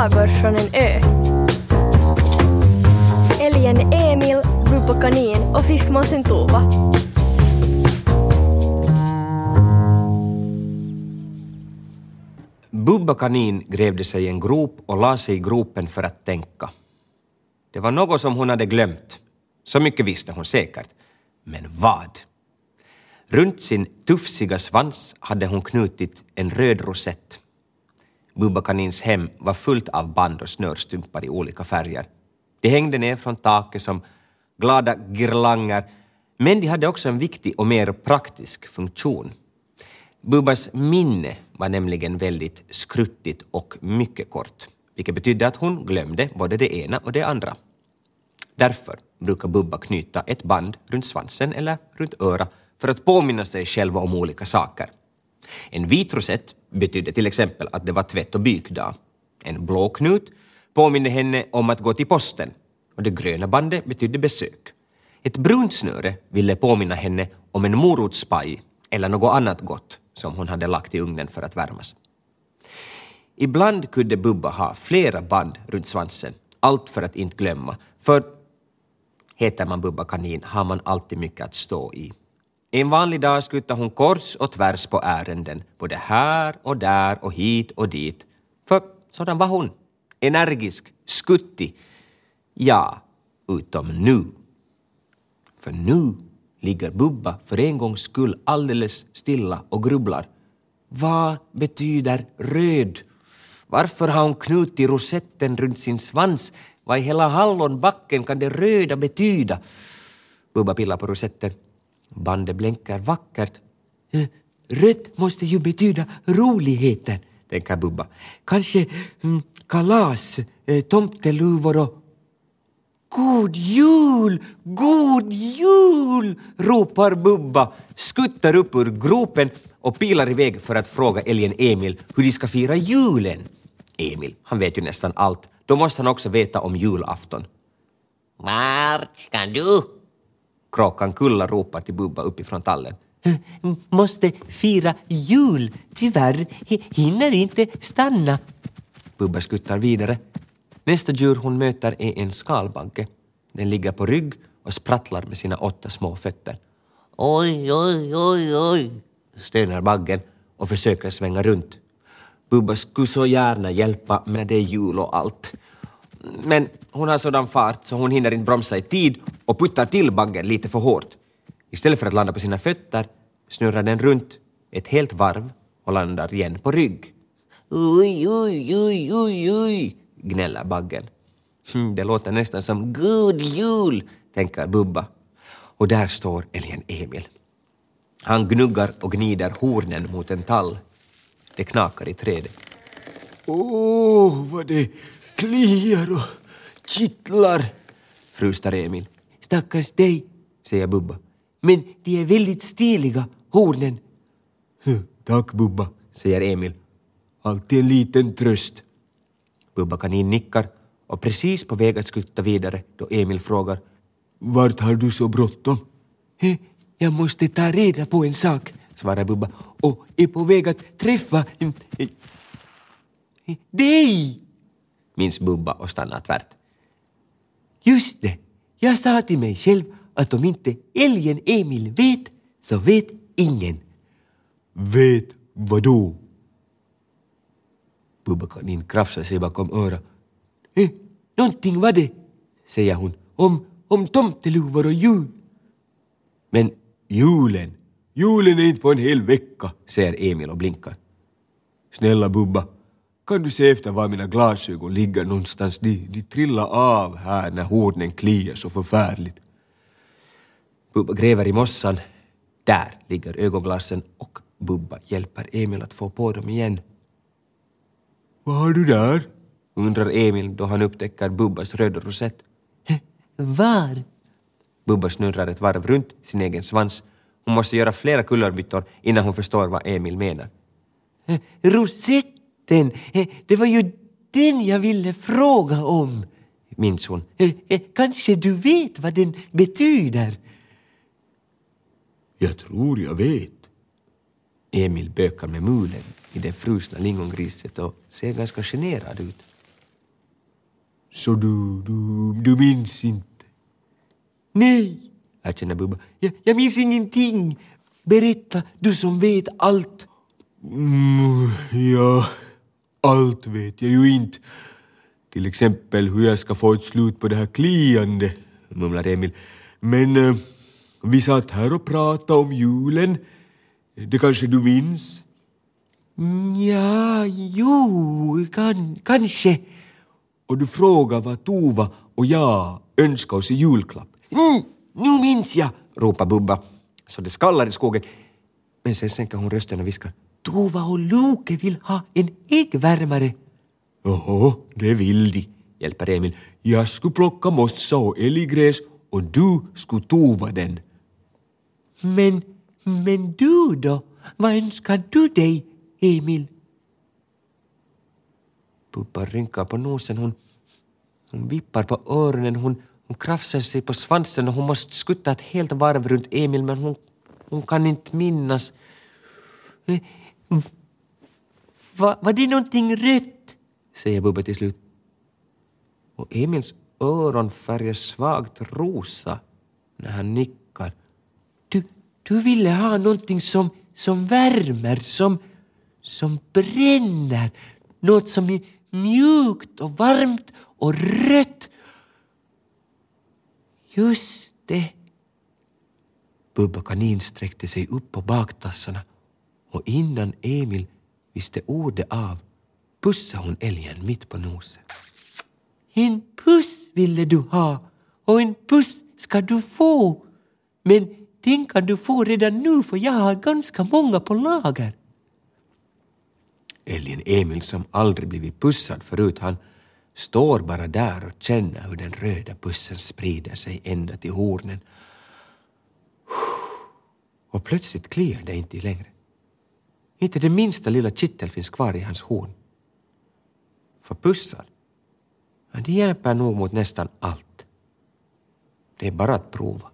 sagor från en ö. Älgen Emil, Rupa Kanin och fiskmåsen Tova. Bubba kanin grävde sig i en grop och la sig i gropen för att tänka. Det var något som hon hade glömt. Så mycket visste hon säkert. Men vad? Runt sin tufsiga svans hade hon knutit en röd rosett. Bubba kanins hem var fullt av band och snörstumpar i olika färger. De hängde ner från taket som glada girlanger, men de hade också en viktig och mer praktisk funktion. Bubbas minne var nämligen väldigt skruttigt och mycket kort, vilket betydde att hon glömde både det ena och det andra. Därför brukar Bubba knyta ett band runt svansen eller runt örat för att påminna sig själv om olika saker. En vit rosett betydde till exempel att det var tvätt och bykdag. En blå knut påminde henne om att gå till posten och det gröna bandet betydde besök. Ett brunt snöre ville påminna henne om en morotspaj eller något annat gott som hon hade lagt i ugnen för att värmas. Ibland kunde Bubba ha flera band runt svansen, allt för att inte glömma, för heter man Bubba kanin har man alltid mycket att stå i. En vanlig dag skuttade hon kors och tvärs på ärenden, både här och där och hit och dit. För sådan var hon. Energisk, skuttig. Ja, utom nu. För nu ligger Bubba för en gångs skull alldeles stilla och grubblar. Vad betyder röd? Varför har hon knutit rosetten runt sin svans? Vad i hela hallonbacken kan det röda betyda? Bubba pillar på rosetten. Bandet blänker vackert. Eh, rött måste ju betyda roligheten, tänker Bubba. Kanske mm, kalas, eh, tomteluvor och... God jul! God jul! ropar Bubba, skuttar upp ur gropen och pilar iväg för att fråga älgen Emil hur de ska fira julen. Emil, han vet ju nästan allt. Då måste han också veta om julafton. Vart ska du? Kråkan Kulla ropar till Bubba uppifrån tallen. Äh, måste fira jul. Tyvärr hinner inte stanna. Bubba skuttar vidare. Nästa djur hon möter är en skalbagge. Den ligger på rygg och sprattlar med sina åtta små fötter. Oj, oj, oj, oj. Stönar baggen och försöker svänga runt. Bubba skulle så gärna hjälpa men det är jul och allt. Men hon har sådan fart så hon hinner inte bromsa i tid och puttar till baggen lite för hårt. Istället för att landa på sina fötter snurrar den runt ett helt varv och landar igen på rygg. Oj, oj, oj, oj, oj. gnäller baggen. Hm, det låter nästan som God jul, tänker Bubba. Och där står älgen Emil. Han gnuggar och gnider hornen mot en tall. Det knakar i trädet. Åh, vad det kliar och kittlar. Frustar Emil. Stackars dig, Säger Bubba. men de är väldigt stiliga, hornen. Tack Bubba, Säger Emil. alltid en liten tröst. Bubba kanin nickar och precis på väg att skutta vidare då Emil frågar Vart har du så bråttom? Jag måste ta reda på en sak, svarar Bubba och är på väg att träffa eh, eh, dig minns Bubba och stannar tvärt. Just det, jag sa till mig själv att om inte älgen Emil vet så vet ingen. Vet vad då? Bubba kanin krafsar sig bakom örat. Eh, Någonting var det, säger hon, om, om tomteluvor och jul. Men Julen. Julen är inte på en hel vecka. säger Emil och blinkar. Snälla Bubba, kan du se efter var mina glasögon ligger någonstans? De, de trillar av här när hornen kliar så förfärligt. Bubba gräver i mossan. Där ligger ögonglasen och Bubba hjälper Emil att få på dem igen. Vad har du där? Undrar Emil då han upptäcker Bubbas röda rosett. Var? Bubba snurrar ett varv runt sin egen svans. Hon måste göra flera kullerbyttor innan hon förstår vad Emil menar. Eh, Rosetten, eh, det var ju den jag ville fråga om. Minns hon. Eh, eh, Kanske du vet vad den betyder? Jag tror jag vet. Emil bökar med mulen i det frusna lingongriset och ser ganska generad ut. Så du, du, du minns inte? Nej, erkänner Bubba. Jag, jag minns ingenting. Berätta, du som vet allt. Mm, allt vet jag ju inte. Till exempel hur jag ska få ett slut på det här kliande, mumlar Emil. Men eh, vi satt här och pratade om julen. Det kanske du minns? Ja, jo, kan, kanske. Och du frågade vad Tova och jag önskade oss i julklapp. Mm, nu minns jag, ropar Bubba så det skallar i skogen. Men sen sänker hon rösten och viskar. Tova och Loke vill ha en äggvärmare. Jaha, det vill de, hjälper Emil. Jag skulle plocka mossa och älggräs och du skulle tova den. Men, men du då? Vad önskar du dig, Emil? Bubba rynkar på nosen. Hon, hon vippar på öronen. Hon, hon krafsar sig på svansen och hon måste skutta ett helt varv runt Emil men hon, hon kan inte minnas. Va, var det någonting rött? säger Bubbe till slut. Och Emils öron färgas svagt rosa när han nickar. Du, du ville ha någonting som, som värmer, som, som bränner. Något som är mjukt och varmt och rött. Just det. Bubba kanin sträckte sig upp på baktassarna och innan Emil visste ordet av pussade hon älgen mitt på nosen. En puss ville du ha och en puss ska du få. Men den kan du få redan nu för jag har ganska många på lager. Älgen Emil som aldrig blivit pussad förut, han står bara där och känner hur den röda pussen sprider sig ända till hornen. Och plötsligt kliar det inte längre. Inte det minsta lilla kittel finns kvar i hans horn. För pussar, ja, det hjälper nog mot nästan allt. Det är bara att prova.